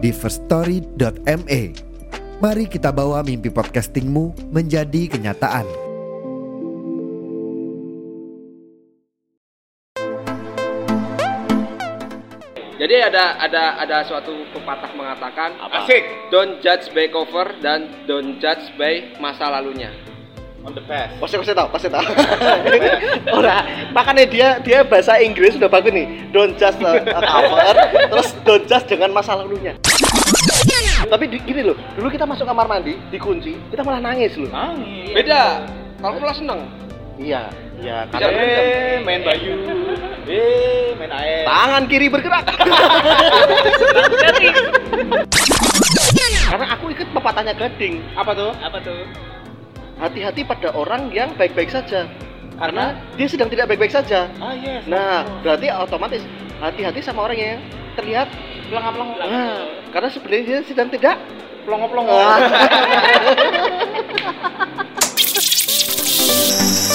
di firststory.me. Mari kita bawa mimpi podcastingmu menjadi kenyataan. Jadi ada ada ada suatu pepatah mengatakan Apa? Asik. Don't judge by cover dan don't judge by masa lalunya. On the past. Pasti pasti tahu, pasti tahu. Ora, makanya dia dia bahasa Inggris udah bagus nih. Don't just uh, cover, terus don't just dengan masa lalunya. Tapi di- gini loh, dulu kita masuk kamar mandi, dikunci, kita malah nangis loh. Nangis. Beda. Kalau malah seneng. Iya, iya. Bisa Karena Eh, main bayu. Eh, main air. tangan kiri bergerak. Karena aku ikut pepatahnya Gading. Apa tuh? Apa tuh? Hati-hati pada orang yang baik-baik saja. Karena? Karena dia sedang tidak baik-baik saja. Ah, yes. Nah, berarti otomatis hati-hati sama orang yang terlihat pelongo-pelongo. Nah, karena sebenarnya dia sedang tidak Pelongo-pelongo.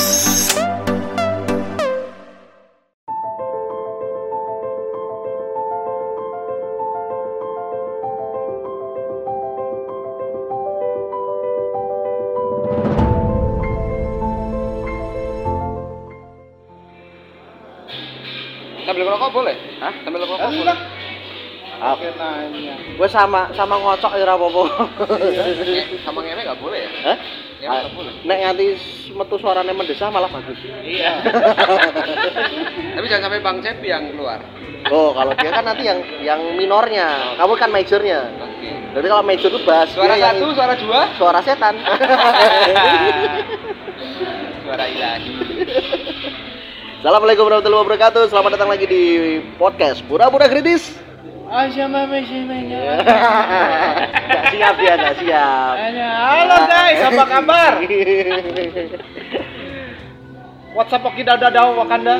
Sambil ngerokok boleh? Hah? Sambil ngerokok boleh? Enggak. Apa? Oke, nanya. Gue sama sama ngocok ya apa-apa. Nge- Sama ngewe nggak boleh ya? Hah? Boleh. Nek nganti metu suaranya mendesah malah bagus. Iya. Tapi jangan sampai Bang Cepi yang keluar. Oh, kalau dia kan nanti yang yang minornya, kamu kan majornya. Oke. Jadi kalau major itu bass, Suara dia yang- satu, suara dua, suara setan. suara ilahi. Assalamualaikum warahmatullahi wabarakatuh. Selamat datang lagi di podcast Pura-pura Kritis. Simenya. gak siap ya, gak siap. Halo guys, apa kabar? WhatsApp Oki Dada Dau Wakanda.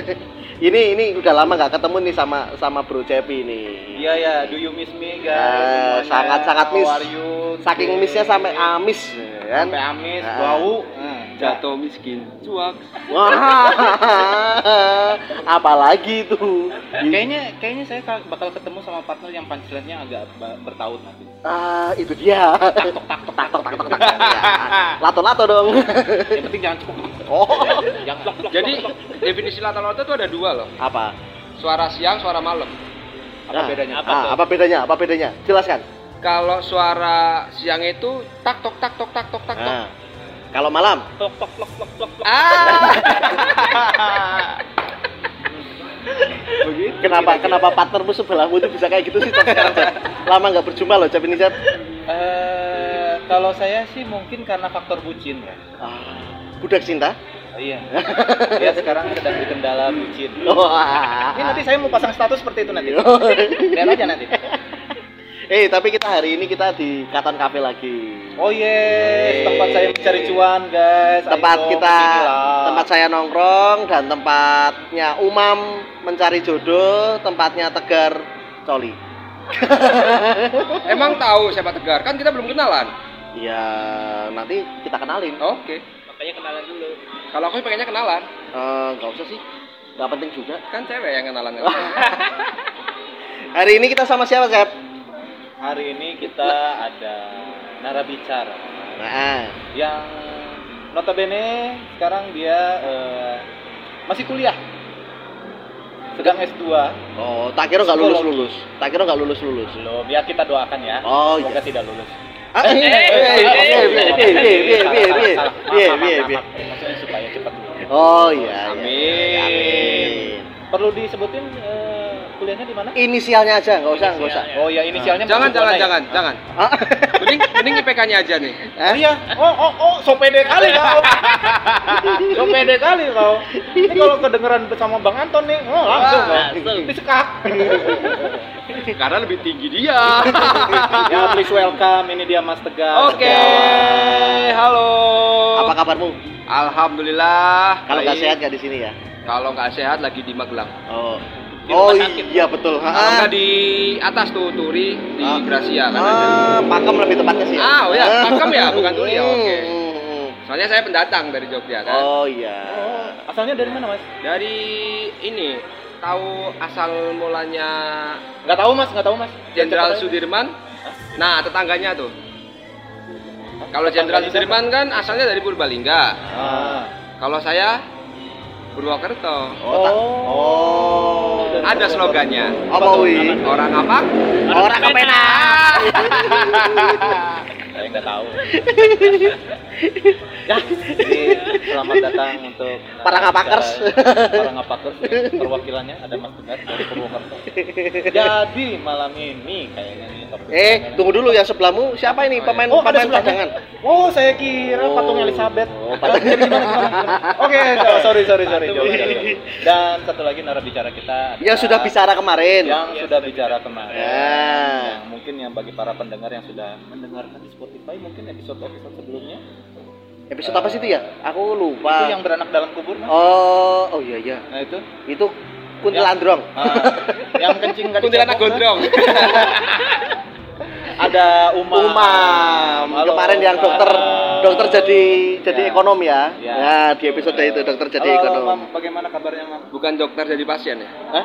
ini ini udah lama gak ketemu nih sama sama Bro Cepi nih. Iya ya, do you miss me guys? Eh, Semuanya. sangat-sangat miss. How are you? Saking missnya sampai amis, kan? sampai amis, Ah. bau. Jatuh miskin, cuak. Wah, apalagi itu. Kayaknya kayaknya saya ka- bakal ketemu sama partner yang punchline-nya agak bertaut nanti. Ah, itu dia. Taktok taktok tak tok tak tok tak. Ya. Lato-lato dong. Yang penting jangan cukup. Oh. Yang blok blok. Jadi definisi lato-lato itu ada dua loh. Apa? Suara siang, suara malam. apa Nah, bedanya? Apa, ah, apa bedanya? Apa bedanya? Jelaskan. Kalau suara siang itu tak tok tak tok tak tok tak tok. Kalau malam blok blok blok blok. blok. Ah. Begitu. Kenapa kenapa partnermu sebelahmu itu bisa kayak gitu sih Cap, sekarang Cap? Lama nggak berjumpa loh Cap ini Cap. Eh, kalau saya sih mungkin karena faktor bucin ya. Ah, budak cinta. Iya. Ya sekarang sedang dikendala bucin. Wah. Ini nanti saya mau pasang status seperti itu nanti. Oh. Lihat aja nanti. Eh, tapi kita hari ini kita di Katon Cafe lagi. Oh yes, tempat saya mencari cuan guys. tempat Ayo, kita tempat saya nongkrong dan tempatnya Umam mencari jodoh, tempatnya Tegar Coli. Emang tahu siapa Tegar? Kan kita belum kenalan. Ya, nanti kita kenalin. Oke. Makanya kenalan dulu. Kalau aku pengennya kenalan, Eh, nggak usah sih, nggak penting juga. kan cewek yang kenalan. Hari ini kita sama siapa, Sep? hari ini kita ada narabicara nah. yang notabene sekarang dia uh, masih kuliah sedang S2 oh tak kira nggak lulus lulus tak kira nggak lulus lulus belum biar kita doakan ya oh, semoga yes. tidak lulus oh iya amin perlu disebutin kuliahnya di mana? Inisialnya aja, nggak usah, nggak usah. Oh ya inisialnya jangan, jangan, ya? jangan, jangan. Ah, Mending, mending IPK-nya aja nih. Oh iya. Oh oh oh, so pede kali kau. so pede kali kau. Ini kalau kedengeran bersama Bang Anton nih, oh langsung kau. Disekak. Karena lebih tinggi dia. Ya, please welcome. Ini dia Mas Tegar. Oke, halo. Apa kabarmu? Alhamdulillah. Kalau nggak sehat nggak di sini ya? Kalau nggak sehat lagi di Magelang. Oh. Di oh rumah sakit. iya betul. Kalau Ah, nggak di atas tuh Turi di Ah. Gracia kan ada. ah, pakem lebih tepatnya sih. Ah, oh ya, pakem ya, bukan Turi ya, oke. Hmm, hmm. Soalnya saya pendatang dari Jogja kan. Oh iya. Oh, asalnya dari mana, Mas? Dari ini tahu asal mulanya Nggak tahu, Mas. Nggak tahu, Mas. Jenderal. Sudirman. Nah, tetangganya tuh. Kalau Jenderal Sudirman kan asalnya dari Purbalingga. Ah. Kalau saya Purwokerto. Oh. tak- Oh. Ada slogannya. Apa wi? Orang apa? Orang kepenak. Saya nggak tahu. ya, jadi selamat datang untuk Para ngapakers. Para ngapakers. Perwakilannya ada Mas Tegar dari Purwokerto. Jadi malam ini kayaknya nih Eh, tunggu dulu yang sebelahmu siapa ini pemain Oh, ada pemain sebelahnya. cadangan? Oh, saya kira Oh. patung Elizabeth. Oh, patung- gimana, gimana? Oke, so- sorry, sorry, sorry. Jauh, jauh, jauh. Dan satu lagi narasbicara kita Yang sudah bicara kemarin. yang sudah bicara kemarin. Ya. Yang mungkin yang bagi para pendengar yang sudah mendengarkan di Spotify mungkin episode-episode sebelumnya Episode apa sih itu ya? Aku lupa. itu yang beranak dalam kubur Mas. Oh, oh iya iya. Nah, itu Itu kuntilandrong. Ah, yang kencing nggak Kuntilanak gondrong. Ada Umam. Umam. Halo, Kemarin yang Umam. dokter dokter jadi jadi Ya. ekonom ya. Ya. Ya, di episode itu dokter jadi Halo, ekonom. Mam. Bagaimana kabarnya, Mam? Bukan dokter jadi pasien ya? Hah?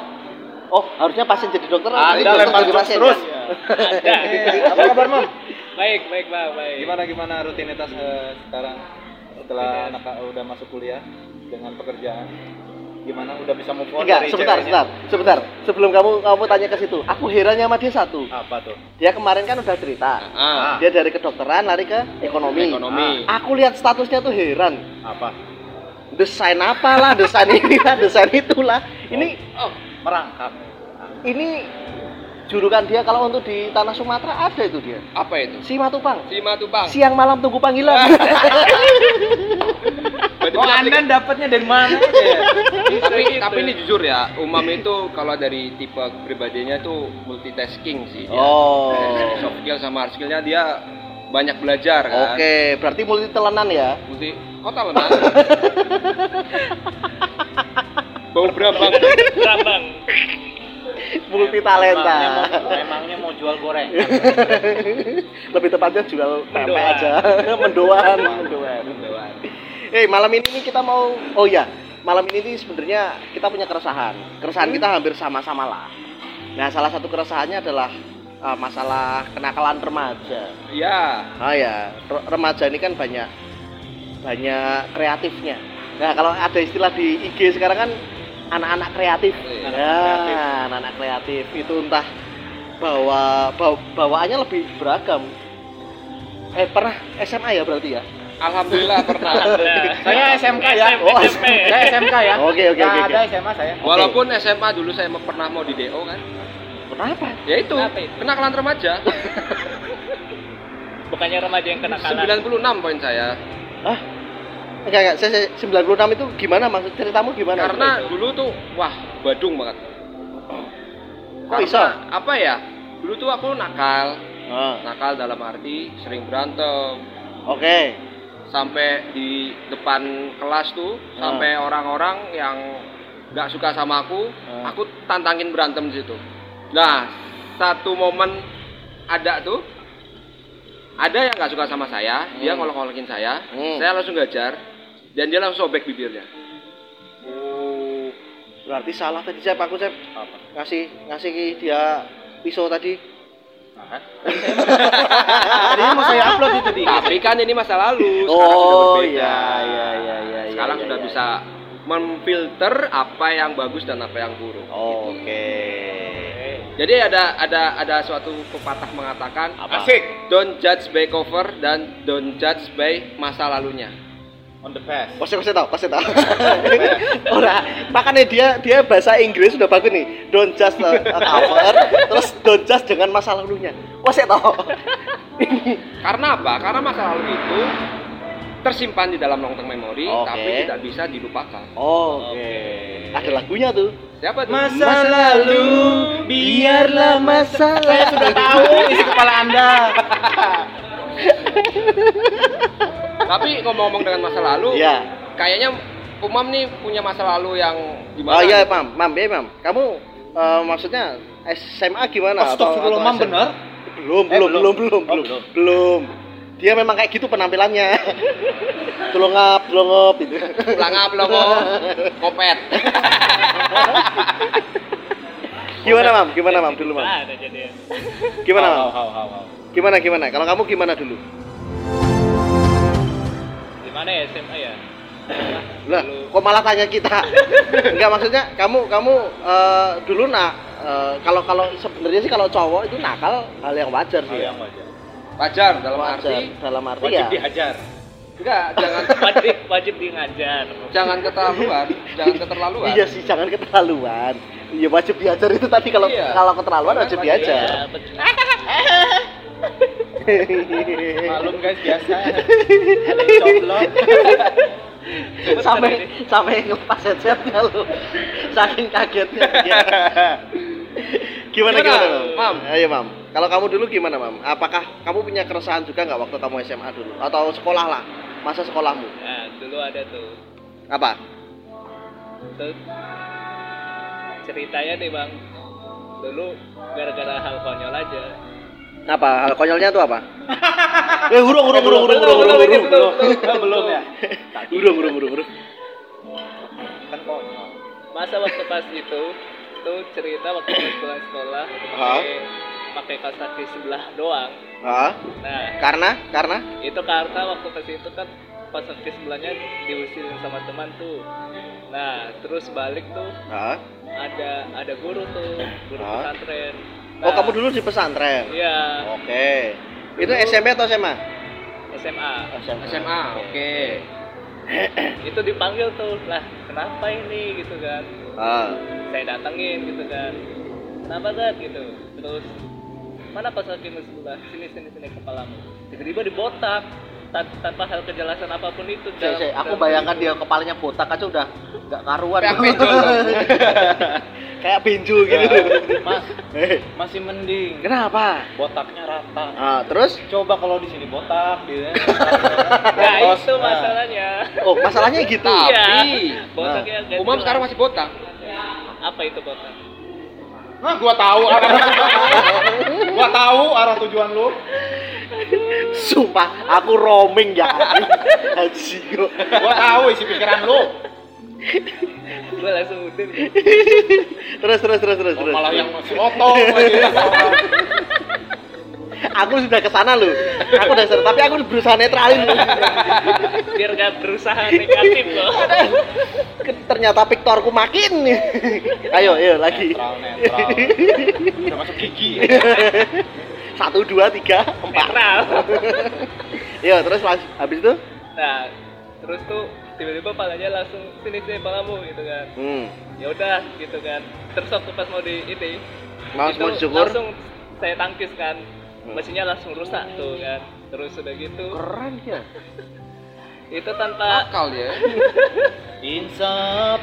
Oh, harusnya pasien jadi dokter, Ah, dokter lempar jadi pasien. terus. ya? Apa kabar, Mam? Baik, baik, Pak, baik. Gimana gimana rutinitas eh, sekarang setelah anak udah masuk kuliah dengan pekerjaan? Gimana udah bisa move on Enggak, dari sebentar, ceweknya? sebentar, sebentar. Sebelum kamu kamu tanya ke situ, aku herannya sama dia satu. Apa tuh? Dia kemarin kan udah cerita. Ah, Dia dari kedokteran lari ke ekonomi. ekonomi. Aku lihat statusnya tuh heran. Apa? Desain apalah, desain inilah, desain itulah. Ini Oh, Merangkap. ini julukan dia kalau untuk di tanah Sumatera ada itu dia. apa itu? Si Matupang. Si Matupang. Siang malam tunggu panggilan. Berarti Oh, punya Anda dapatnya dari mana ya? tapi tapi ini jujur ya, Umam itu kalau dari tipe pribadinya itu multitasking sih dia. Oh. Dari soft skill sama hard skillnya dia banyak belajar kan. Oke, berarti multi telenan ya. Multi kota lenan. Bau berambang. Rambang. Multi talenta. mau, emangnya mau jual goreng. Lebih tepatnya jual Mendoan. aja. Mendoan, mendoan. Eh, malam ini nih kita mau oh ya, malam ini nih sebenarnya kita punya keresahan. Keresahan kita hampir sama-sama lah. Nah, salah satu keresahannya adalah uh, masalah kenakalan remaja. Iya. Ah ya, re- remaja ini kan banyak banyak kreatifnya. Nah, kalau ada istilah di IG sekarang kan anak-anak kreatif. Iya, ya, anak-anak kreatif itu entah bawa, bawa bawaannya lebih beragam. Eh, pernah SMA ya berarti ya? Alhamdulillah pernah. Saya SMK ya. SMP, Oh, SMP. Saya SMK ya. Oke, oke, oke, ada. SMA saya. Walaupun SMA dulu saya pernah mau di DO kan. Kenapa? Ya itu, Kenapa itu? kenakalan remaja. Bukannya remaja yang kenakalan. 96 poin saya. Hah? Enggak, enggak, saya, saya 96 itu gimana maksud ceritamu gimana? Karena dulu tuh wah, Badung banget. Kok bisa? Apa ya? Dulu tuh aku nakal. Ah, Nakal dalam arti sering berantem. Oke. Sampai di depan kelas tuh, Ah. sampai orang-orang yang nggak suka sama aku, Ah. aku tantangin berantem di situ. Nah, satu momen ada tuh ada yang nggak suka sama saya, dia Hmm. ngolok-ngolokin saya, Hmm. saya langsung gajar dan dia langsung sobek bibirnya. Oh, berarti salah tadi saya aku saya Apa? ngasih ngasih dia pisau tadi. Nah, Tadi mau saya upload itu di Tapi kan ini masa lalu, Oh berbeda. iya iya iya iya. Sekarang iya, sudah iya. bisa memfilter apa yang bagus dan apa yang buruk. Oh, gitu. Oke. Jadi ada ada ada suatu pepatah mengatakan Apa? Asik. don't judge by cover dan don't judge by masa lalunya. On the past. Kose kose tau, kose tau. Ora, makanya dia dia bahasa Inggris sudah bagus nih. Don't just a, a cover, terus don't just dengan masa lalunya. Kose tau. Karena apa? Karena masa lalu itu tersimpan di dalam long term memory Oke. tapi tidak bisa dilupakan. Oke. Ada lagunya tuh. Siapa tuh? Masa lalu biarlah masa Saya sudah tahu isi kepala Anda. Tapi ngomong-ngomong dengan masa lalu, Iya. kayaknya Umam nih punya masa lalu yang gimana? Oh iya, gitu? Mam. Mam, ya, Mam. Kamu eh, maksudnya SMA gimana? Astagfirullah, Mam? Belum, Eh, belum, belum. belum, belum, Oh, belum, belum. Dia memang kayak gitu penampilannya. Tulungap, tulungap gitu. Pelangap logo, kopet. Gimana, Mam? Gimana, Mam? Dulu, Mam. Gimana, Mam? Gimana, gimana? Kalau kamu gimana dulu? Mana ya SMA ya? Lah, kok malah tanya kita? Enggak maksudnya kamu kamu eh, dulu nak eh, kalau kalau sebenarnya sih kalau cowok itu nakal hal yang wajar sih. Hal ya. yang wajar. Wajar dalam Wajar. arti dalam arti Wajib ya. dihajar. enggak, jangan Wajib wajib di ngajar. jangan keterlaluan, jangan keterlaluan. Iya sih, jangan keterlaluan. Iya wajib diajar itu tadi kalau Iya. kalau keterlaluan wajib Wajib diajar. Ya, betul. Malum guys biasa. Coblok. sampai sampai ngelepas headsetnya lu. Saking kagetnya. dia. gimana Gimana, gimana, Mam? Mam? Ayo, Mam. Kalau kamu dulu gimana, Mam? Apakah kamu punya keresahan juga nggak waktu kamu SMA dulu atau sekolah lah? Masa sekolahmu? Nah, dulu ada tuh. Apa? Tuh ceritanya nih bang. Dulu gara-gara hal konyol aja. Apa? Hal konyolnya tuh apa? eh, hurung, hurung, hurung, hurung, hurung, hurung, hurung. Belum, ya. Hurung, hurung, hurung, hurung. Kan konyol. Masa waktu pas itu tuh cerita waktu pulang sekolah pakai kaos kaki sebelah doang. Hah? Nah, Karena? Karena? itu karena waktu pas itu kan pas kaki sebelahnya diusirin sama teman tuh. Nah, terus balik tuh Hah? ada ada guru tuh, guru Hah? pesantren. Oh, kamu dulu di pesantren? Iya, Oke. Itu SMP atau SMA? SMA. SMA, oke. Itu dipanggil tuh, lah kenapa ini gitu kan? Ah. Saya datengin gitu kan. Kenapa kan gitu? Terus mana pas kakimu sebelah? Sini sini sini kepalamu. Tiba-tiba dibotak tan- tanpa hal kejelasan apa pun itu. Saya, dalam- saya, aku dalam- bayangkan dia kepalanya botak aja udah nggak karuan. Kayak. Kayak benjol gitu. Mas, Eh, masih mending. Kenapa? Botaknya rata. Ah, terus? Coba kalau di sini botak, gitu. Nah, itu nah. masalahnya. Oh, masalahnya gitu. Tapi Iya. Botaknya ganti Umam sekarang masih botak. apa itu botak? Nah, gua tahu arah gua tahu arah tujuan lu. Sumpah, aku roaming ya. Haji kok. Gua tahu isi pikiran lu. Gue langsung udin. Terus terus terus terus Oh, terus. malah yang masih otong lagi. Aku sudah ke sana loh. Aku udah sana, tapi aku berusaha netralin. Biar gak berusaha negatif loh. Ternyata piktorku makin. ayo, ayo lagi. Netral, netral. Udah masuk gigi. Satu, dua, tiga, empat. Netral. Iya, terus habis itu? Nah, terus tuh tiba-tiba palanya langsung sini sini palamu gitu kan. Hmm. Ya udah gitu kan. Terus waktu pas mau di ini, Mau itu mau disyukur? langsung saya tangkis kan. Hmm. Mesinnya langsung rusak tuh kan. Terus udah gitu, Keren ya. itu tanpa Akal dia. Insaf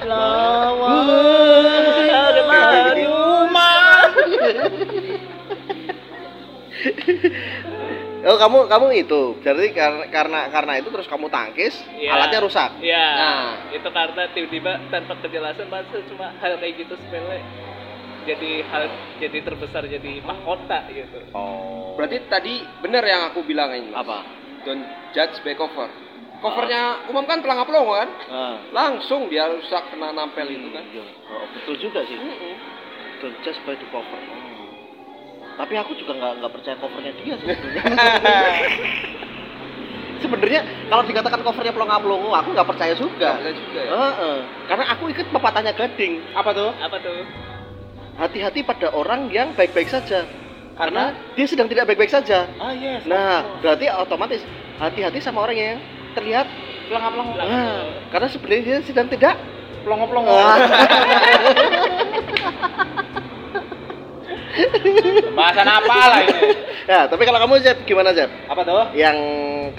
Oh, kamu kamu itu. Berarti karena karena karena itu terus kamu tangkis, Iya. alatnya rusak. Iya, Nah. itu karena tiba-tiba tanpa kejelasan masa cuma hal kayak gitu sepele jadi hal jadi terbesar jadi mahkota gitu. Oh. Berarti tadi benar yang aku bilang ini. Apa? Don't judge by cover. Covernya Umam kan pelangap pelongo kan? Ah. Langsung dia rusak kena nampel itu kan. Iya. Oh, betul juga sih. Mm-mm. Don't just by the cover. Tapi aku juga nggak nggak percaya covernya dia sih sebenarnya. sebenarnya kalau dikatakan covernya pelongo-pelongo, aku nggak percaya juga. Nggak bisa juga ya. Heeh. Karena aku ikut pepatahnya Gading. Apa tuh? Apa tuh? Hati-hati pada orang yang baik-baik saja. Karena dia sedang tidak baik-baik saja. Ah, yes. Nah, berarti otomatis hati-hati sama orang yang terlihat pelongo-pelongo. Nah, karena sebenarnya dia sedang tidak Pelongo-pelongo. Ah. Pembahasan apa lah ini? Ya, tapi kalau kamu Zep gimana Zep? Apa tuh? Yang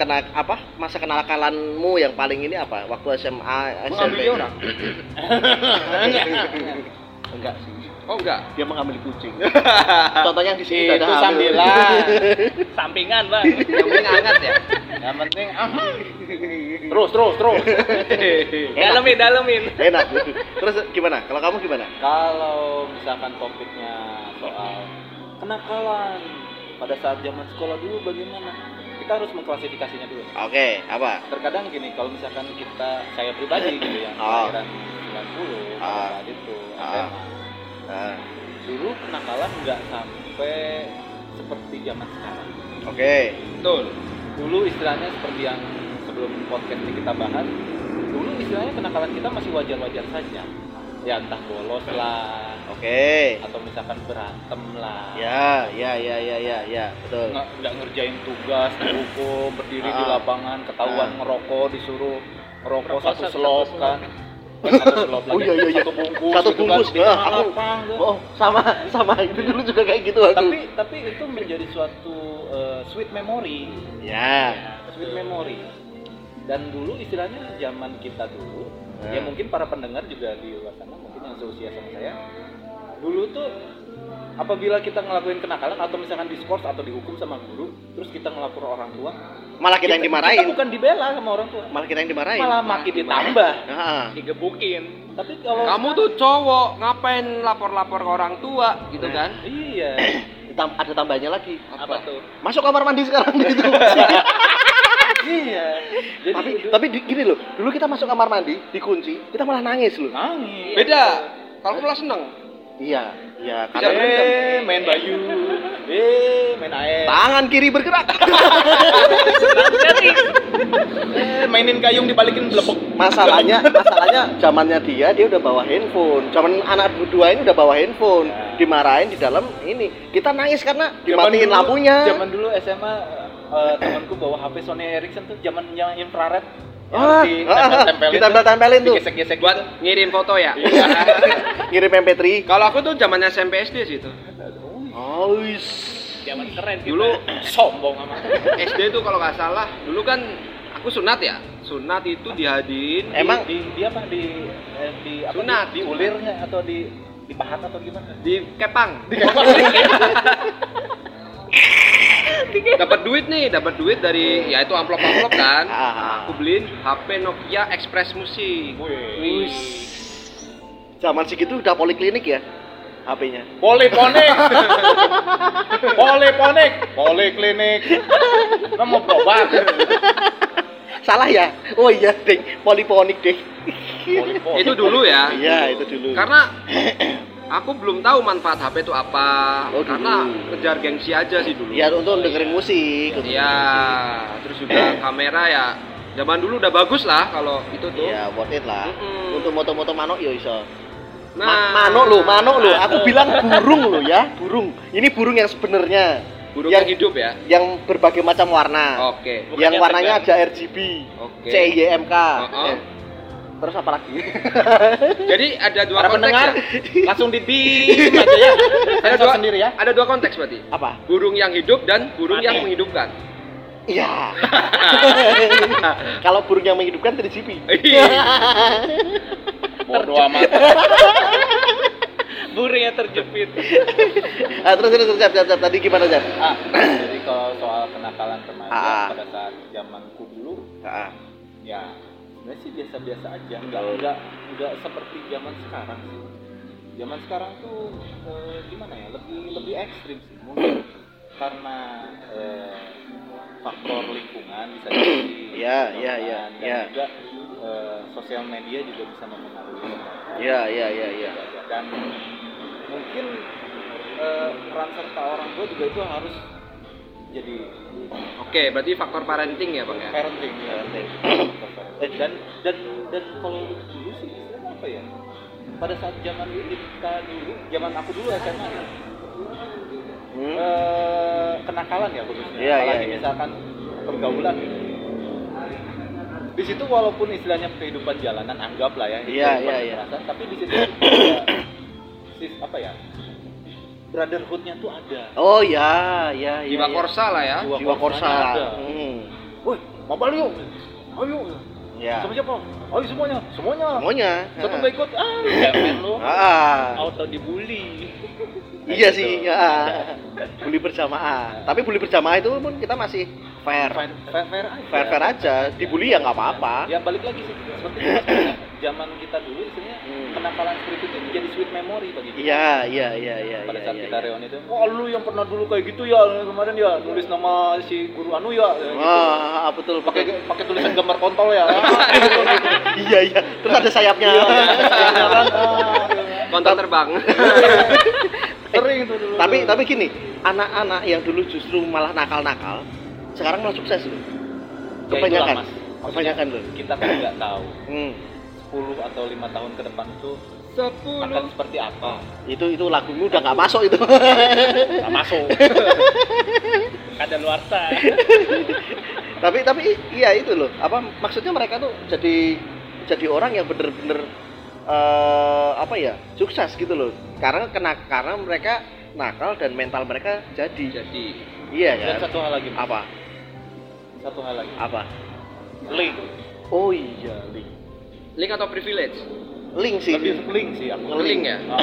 kena apa? Masa kenakalanmu yang paling ini apa? Waktu SMA, SMP? Mengambil orang. Enggak sih. Oh enggak. Dia mengambil kucing. Contohnya di sini Itu ada hamil. sambilan. Sampingan, Bang. Yang penting hangat ya. Yang penting ah. Terus terus terus. dalemin, dalemin. Enak. Terus gimana? Kalau kamu gimana? Kalau misalkan topiknya soal kenakalan pada saat zaman sekolah dulu bagaimana? Kita harus mengklasifikasinya dulu. Oke, apa? Terkadang gini, kalau misalkan kita saya pribadi gitu yang Oh. kelahiran 90 pada Ah. saat itu. SMA. Nah, Dulu kenakalan nggak sampai seperti zaman sekarang. Oke. Betul. Dulu istilahnya seperti yang sebelum podcast ini kita bahas, dulu istilahnya kenakalan kita masih wajar-wajar saja. Ya entah bolos lah, Oke. atau misalkan berantem lah. Ya, ya, ya, ya, ya, ya, betul. nggak nggak ngerjain tugas dihukum berdiri di Ah. lapangan ketahuan Ah. ngerokok disuruh ngerokok Ngerokok satu satu selop kan Oh, iya, iya, iya. satu bungkus Satu gitu bungkus, kan, di ah, tengah aku- tuh. Oh, sama, sama. Itu dulu juga kayak gitu aku. tapi tapi itu menjadi suatu eh, sweet memory Ya. sweet memory dan dulu istilahnya zaman kita dulu Hmm. ya mungkin para pendengar juga di luar sana mungkin yang seusia sama saya dulu tuh apabila kita ngelakuin kenakalan atau misalkan diskors atau dihukum sama guru terus kita ngelapor orang tua Malah kita yang dimarahin. kita bukan dibela sama orang tua Malah kita yang dimarahin. malah makin ditambah Nah, Digebukin. tapi kalau Kamu tuh cowok, ngapain lapor-lapor ke orang tua gitu Nah. kan? iya ditam- ada tambahnya lagi. Apa tuh? Masuk kamar mandi sekarang gitu. iya jadi tapi itu- tapi gini loh, dulu kita masuk kamar mandi, dikunci, kita malah nangis loh. nangis Beda. Kalau malah seneng. Iya, iya karena eh main bayu. Eh main air. Tangan kiri bergerak. eh mainin gayung dibalikin belepok masalahnya masalahnya zamannya dia dia udah bawa handphone. Zaman anak dua ini udah bawa handphone. Ya. dimarahin di dalam ini. Kita nangis karena Zaman dimatiin dulu- lampunya. Zaman dulu SMA eh, temanku bawa HP Sony Ericsson tuh zaman yang infrared. Yang Ah, harus ah, ditempel-tempelin tuh. ditempel-tempelin tuh. Digesek-gesek Buat gitu. ngirim foto ya. Iya. ngirim MP3 Kalau aku tuh zamannya SMP SD sih itu. oh. Zaman keren kita. Dulu sombong amat. SD tuh kalau nggak salah, dulu kan aku sunat ya. Sunat itu dihadirin. Emang di, di apa di eh, di apa Sunat. di, di ulirnya atau di di pahat atau gimana? di kepang. dapat duit nih, dapat duit dari ya itu amplop-amplop kan. Ah. Aku beliin HP Nokia Express Musik. Wih. zaman segitu udah poliklinik ya HP-nya Poliponik. Poliponik. Poliklinik. Kamu mau berobat? salah ya oh iya ding poliponik deh Poliponik. Itu dulu ya. iya itu dulu Karena aku belum tahu manfaat HP itu apa. Oh, dulu. Karena ngejar gengsi aja sih dulu. ya untuk dengerin musik Iya, terus juga kamera ya zaman dulu udah bagus lah kalau itu tuh. Iya, worth it lah. Mm-mm. Untuk moto-moto manuk ya iso. Nah, Ma- manuk lo, manuk lo. Aku manuk. bilang burung lo ya, burung. Ini burung yang sebenarnya, burung yang- yang hidup ya. yang berbagai macam warna. Oke. Bukan yang warnanya tegang. ada RGB, Oke. C Y M K. Oh-oh. Eh, Terus apa lagi? Jadi ada dua Para konteks pendengar ya. langsung di aja ya. Ada dua sendiri ya. Ada dua konteks berarti. apa? Burung yang hidup dan burung Mati. yang menghidupkan. Iya. Kalau burung yang menghidupkan 3GP. Iya. Bodoh amat. Burungnya terjepit. Ah, terus terus terus, Jap, Jap, Jap. tadi gimana Jap? Ah, jadi kalau soal kenakalan remaja Ah. pada saat zamanku dulu Ah, ya sebenarnya sih biasa-biasa aja nggak nggak nggak seperti zaman sekarang sih zaman sekarang tuh eh, gimana ya lebih lebih ekstrim sih mungkin karena eh, faktor lingkungan bisa jadi Iya, iya, iya, dan iya. juga eh, sosial media juga bisa mempengaruhi Iya, iya, iya, iya. dan mungkin eh, peran serta orang tua juga itu harus jadi Oke, berarti faktor parenting ya, Bang ya. parenting ya. Parenting. Eh, dan dan dan kalau dulu sih istilahnya apa ya pada saat zaman kita dulu zaman aku dulu SMA ya, Hmm? eh, kenakalan ya khususnya Iya, apalagi iya, iya. misalkan pergaulan gitu di situ walaupun istilahnya kehidupan jalanan anggaplah ya Iya, kehidupan iya, iya. tapi di situ ya, sis, apa ya brotherhoodnya tuh ada Oh ya, ya, ya. Jiwa ya. korsa lah ya. Jiwa Jiwa korsa. korsanya ada. Hmm. woi mabal yuk ayo Ya. sama siapa ayo semuanya semuanya Semuanya. satu nggak ikut ah cemen lu Ah. auto dibully Iya Gitu. sih, ya. Bully berjamaah. Tapi bully berjamaah itu pun kita masih fair. fair fair fair aja Fair fair aja. Dibully ya nggak apa-apa. ya balik lagi sih seperti. zaman kita dulu istilahnya Hmm. kenakalan seperti itu menjadi sweet memory bagi kita Iya, iya, iya, iya. pada iya, saat iya, kita iya. reuni itu wah lu yang pernah dulu kayak gitu ya kemarin ya nulis nama si guru anu ya ya, gitu. Wah, betul pakai pakai tulisan gambar kontol ya Iya, iya. Terus ada sayapnya. Iya kan? Ah, Kontak terbang. sering itu dulu tapi tapi gini, anak-anak yang dulu justru malah nakal-nakal, sekarang malah sukses loh. Ya, Kebanyakan. Maksudnya Kebanyakan loh. kita kan nggak tahu Hmm. 10 atau lima tahun ke depan itu akan Sepuluh. seperti apa Itu itu lagumu udah nggak masuk itu. nggak masuk kada luar tapi tapi iya itu loh. Apa maksudnya mereka tuh jadi jadi orang yang bener-bener eh, apa ya sukses gitu loh. Karena kena karena mereka nakal dan mental mereka jadi. Jadi Iya dan kan? satu hal lagi. Apa? satu hal lagi Apa? link Oh iya, link. Link atau privilege? Link sih. lebih link sih aku Link ya. Ah.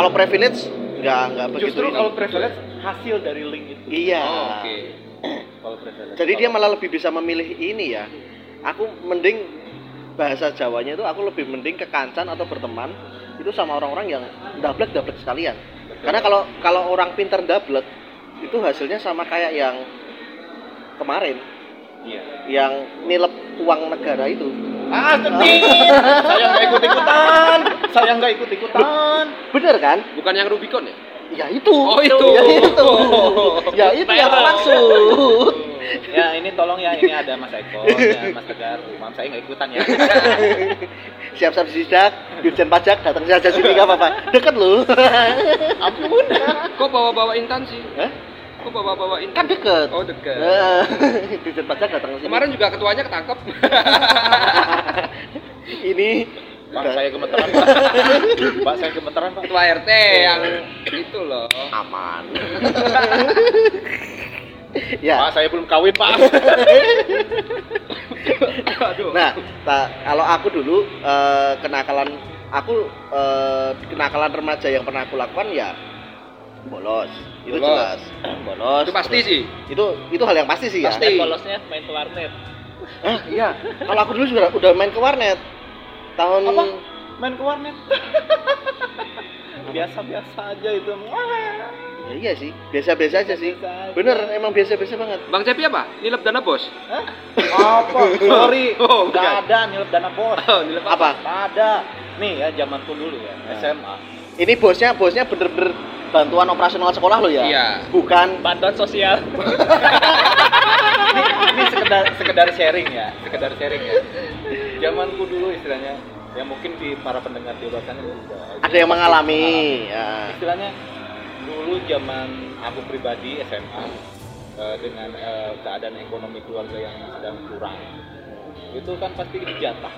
Kalau privilege nggak nggak begitu. justru kalau privilege hasil dari link itu Iya. Oh, Oke. kalau privilege Jadi dia malah lebih bisa memilih ini ya. Aku mending bahasa Jawanya itu aku lebih mending ke kancan atau berteman itu sama orang-orang yang dablek dablek sekalian. Karena kalau kalau orang pinter dablek itu hasilnya sama kayak yang kemarin iya yang nilep uang negara itu. Ah sedih saya nggak ikut ikutan saya nggak ikut ikutan Bener kan? Bukan yang Rubicon ya? Ya itu. Oh, itu. Ya itu. ya itu yang aku maksud. ya ini tolong ya ini ada Mas Eko ya Mas Tegar maaf saya nggak ikutan ya Siap-siap sidak, Dirjen Pajak datang saja sini nggak apa-apa. Deket lu. ampun Kok bawa-bawa intan sih? Hah? Kok bawa-bawa Kan deket. Oh dekat. Eh, Dirjen Pajak datang ke sini. Kemarin juga ketuanya ketangkep. ini Pak saya gemeteran Pak Pak saya gemeteran Pak Ketua RT yang itu loh. aman. Pak ya. saya belum kawin Pak Aduh. Nah, ta- kalau aku dulu eh, kenakalan aku eh, kenakalan remaja yang pernah aku lakukan ya bolos. Itu Bolos. jelas. Bolos. itu pasti sih. Itu itu hal yang pasti sih ya. Pasti. polosnya main ke warnet Hah, iya. Kalau aku dulu juga udah main ke warnet. Tahun Apa? main ke warnet biasa-biasa aja itu Ya, iya sih, biasa-biasa aja sih. Biasa aja. Bener, emang biasa-biasa banget. Bang Cepi apa? Nilep dana bos. apa sorry Oh, nggak bukan. ada nilep dana bos Oh, nilep Apa? Nggak ada nih ya zamanku dulu ya SMA Ini bosnya, bosnya bener-bener bantuan operasional sekolah lo ya? Iya. Bukan bantuan sosial ini, ini sekedar sekedar sharing ya sekedar sharing ya zamanku dulu istilahnya ya mungkin di para pendengar di luar sana juga ada yang mengalami. Ya. istilahnya dulu zaman aku pribadi SMA eh, dengan eh, keadaan ekonomi keluarga yang sedang kurang itu kan pasti dijatah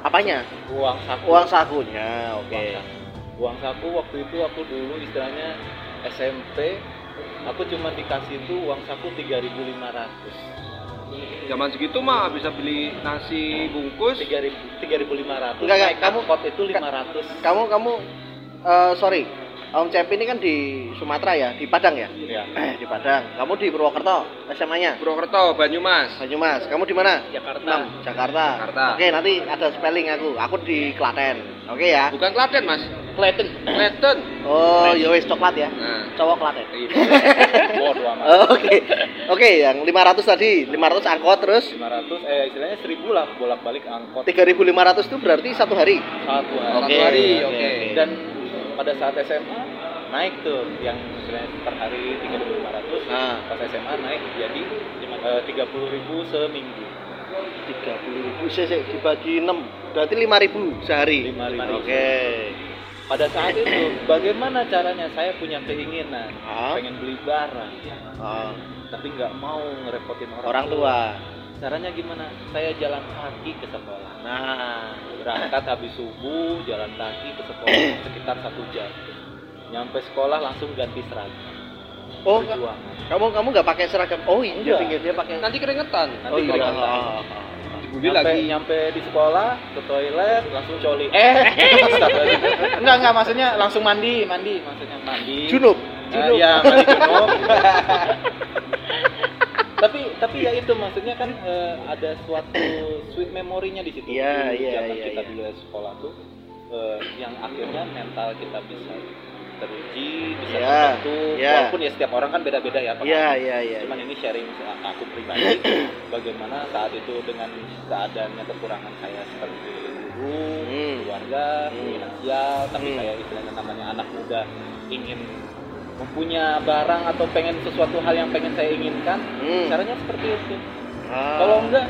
Apanya? uang saku Uang sakunya, oke. uang saku. Uang saku waktu itu aku dulu istilahnya SMP aku cuma dikasih itu uang saku 3.500 Zaman segitu mah bisa beli nasi bungkus. 3.000 3.500 Enggak, enggak, kamu- angkot itu 500 Kamu, kamu, eh, sorry, Om Cepi ini kan di Sumatera ya, di Padang ya? ya Eh, di Padang. Kamu di Purwokerto, SMA-nya? Purwokerto, Banyumas. Banyumas. Kamu di mana? Jakarta Enam, Jakarta. Jakarta. Oke, nanti ada spelling aku. Aku di Klaten. Oke ya. Bukan Klaten, Mas. Clayton Klaten. Oh, ya wis coklat ya. Nah. Cowok Klaten. Iya. bodoh amat Oh, Oke. Oke, yang 500 tadi, 500 angkot terus 500 eh istilahnya 1000 lah bolak-balik angkot 3500 itu berarti satu hari. satu hari Satu Oke, hari, oke, oke. oke. dan pada saat SMA naik tuh yang istilahnya per hari 3.500 Nah. pas SMA naik jadi eh, 30.000 seminggu 30.000 sih sih, dibagi 6 berarti 5.000 sehari. 5.000 Oke. Pada saat itu bagaimana caranya saya punya keinginan Ah. pengen beli barang Oh, tapi nggak mau ngerepotin orang, orang tua. caranya gimana saya jalan kaki ke sekolah Nah, berangkat habis subuh jalan kaki ke sekolah sekitar satu jam nyampe sekolah langsung ganti seragam Oh, kamu kamu nggak pakai seragam? Oh iya, dia pakai. Nanti keringetan. nanti Oh iya. keringetan. Ah, ah, Dibully nyampe, lagi. nyampe di sekolah ke toilet langsung coli eh enggak enggak maksudnya langsung mandi mandi maksudnya mandi Junub. Eh, Junub. iya mandi junub tapi tapi ya itu maksudnya kan eh, ada suatu sweet memorinya di situ Iya, Dulu iya, zaman iya, kita iya. dulu sekolah tuh eh, yang akhirnya mental kita bisa teruji bisa Iya, terbentuk iya. walaupun ya setiap orang kan beda-beda ya Iya, pengalaman. iya, iya. cuman ini sharing aku pribadi bagaimana saat itu dengan keadaannya kekurangan saya seperti guru Hmm. keluarga Hmm. finansial tapi Hmm. saya istilahnya namanya anak muda ingin mempunyai barang atau pengen sesuatu hal yang pengen saya inginkan Hmm. caranya seperti itu Ah. kalau enggak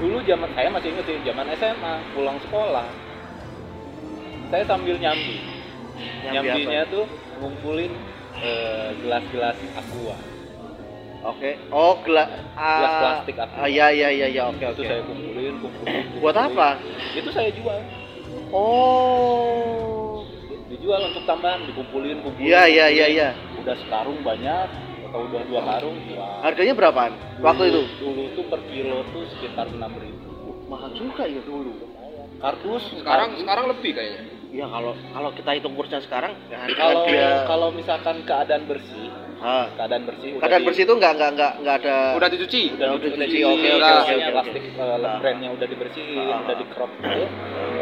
dulu zaman saya masih inget sih zaman SMA pulang sekolah saya sambil Nyambi nyambinya tuh ngumpulin eh, gelas-gelas aqua Oke. Oh, gelas Gelas plastik aku. Ah, iya iya iya iya, oke itu oke. saya kumpulin kumpulin, kumpulin. Buat apa? itu saya jual Oh. dijual untuk tambahan dikumpulin kumpulin Iya iya iya iya. udah sekarung banyak atau udah dua karung jual Harganya berapaan? Waktu itu? dulu tuh per kilo tuh sekitar enam ribu Mahal juga ya dulu. kardus Sekarang kardus. sekarang lebih kayaknya. Iya kalau kalau kita hitung kursnya sekarang harga kalau dia kalau misalkan keadaan bersih Ah. keadaan bersih udah keadaan di- bersih itu nggak nggak nggak nggak ada Udah dicuci. udah udah dicuci, oke, oke, oke, plastik eh, Ah. brandnya udah dibersihin Ah. udah di crop gitu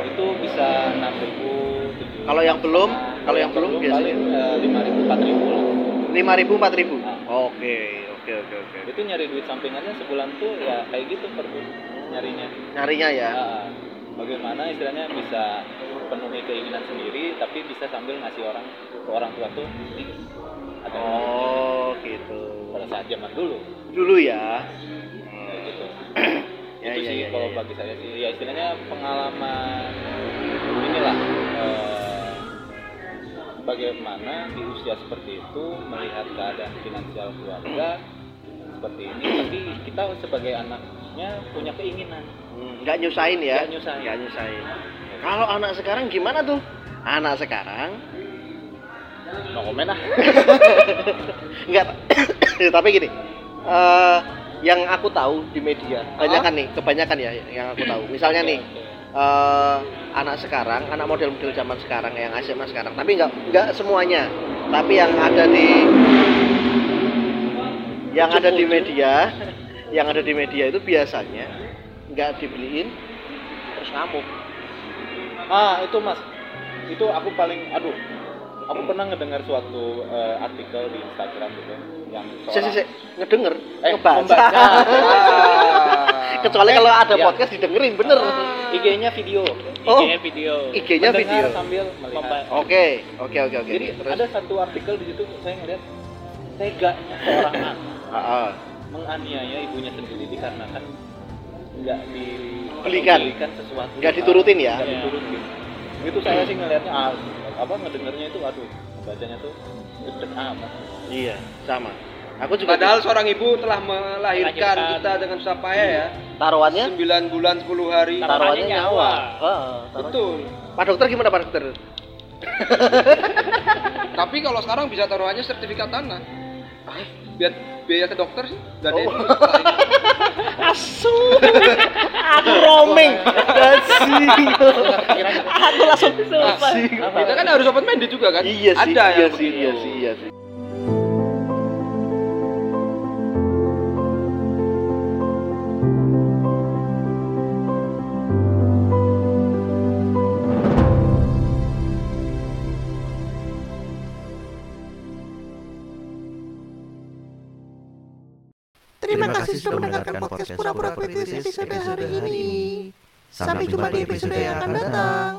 itu bisa enam ribu Kalau yang belum, kalau yang belum biasanya? paling lima ribu empat ribu lima ribu empat ribu. Oke oke oke oke. itu nyari duit sampingannya sebulan tuh ya kayak gitu per bulan nyarinya Nyarinya ya. Bagaimana istilahnya bisa penuhi keinginan sendiri tapi bisa sambil ngasih orang ke orang tua tuh "Nih, ada Oh gitu. pada saat zaman dulu Dulu ya. gitu Ya, itu ya, sih ya, kalau ya, bagi saya sih ya istilahnya pengalaman inilah eh, bagaimana di usia seperti itu melihat keadaan finansial keluarga seperti ini tapi kita sebagai anaknya punya keinginan Hmm, Nggak nyusahin ya? Nggak nyusahin. Nggak nyusahin. Kalau anak sekarang gimana tuh? Anak sekarang no komen ah Enggak, tapi gini. eh yang aku tahu di media, banyak kan nih, kebanyakan ya yang aku tahu. Misalnya nih, eh anak sekarang, anak model-model zaman sekarang yang SMA sekarang, tapi nggak nggak semuanya, tapi yang ada di yang ada di media, yang ada di media itu biasanya nggak dibeliin terus ngamuk. Ah itu mas itu aku paling aduh aku pernah ngedengar suatu eh, artikel di Instagram gitu yang Si, si, si, ngedenger, eh ngebaca. membaca Ah. Kecuali kalau ada Iya. podcast didengerin, bener. IG-nya video Oh. IG-nya video. IG-nya video. sambil melihat Oke, oke, oke, oke. jadi Terus, ada satu artikel di situ saya ngeliat teganya seorang anak Ah, ah. menganiaya ibunya sendiri dikarenakan nggak Belikan. dibelikan sesuatu Nggak diturutin ya? nggak diturutin itu saya sih ngelihatnya ah, apa ngedengarnya itu aduh bacanya tuh gede amat Iya, sama. Aku juga Padahal seorang ibu telah melahirkan Melahirkan. kita dengan susah payah ya. taruhannya 9 bulan 10 hari. taruhannya Taruhannya nyawa. nyawa. Ah, taruhan- Betul. Pak dokter gimana Pak dokter? Tapi kalau sekarang bisa taruhannya sertifikat tanah. Biar biaya ke dokter sih enggak ada Oh. Asu. Aku roaming. Asik. Aku langsung. Kita kan harus open minded juga kan? Iya sih, Ada iya yang sih, begitu. iya sih, iya sih. Podcast episode hari ini. Sampai jumpa di episode yang akan datang.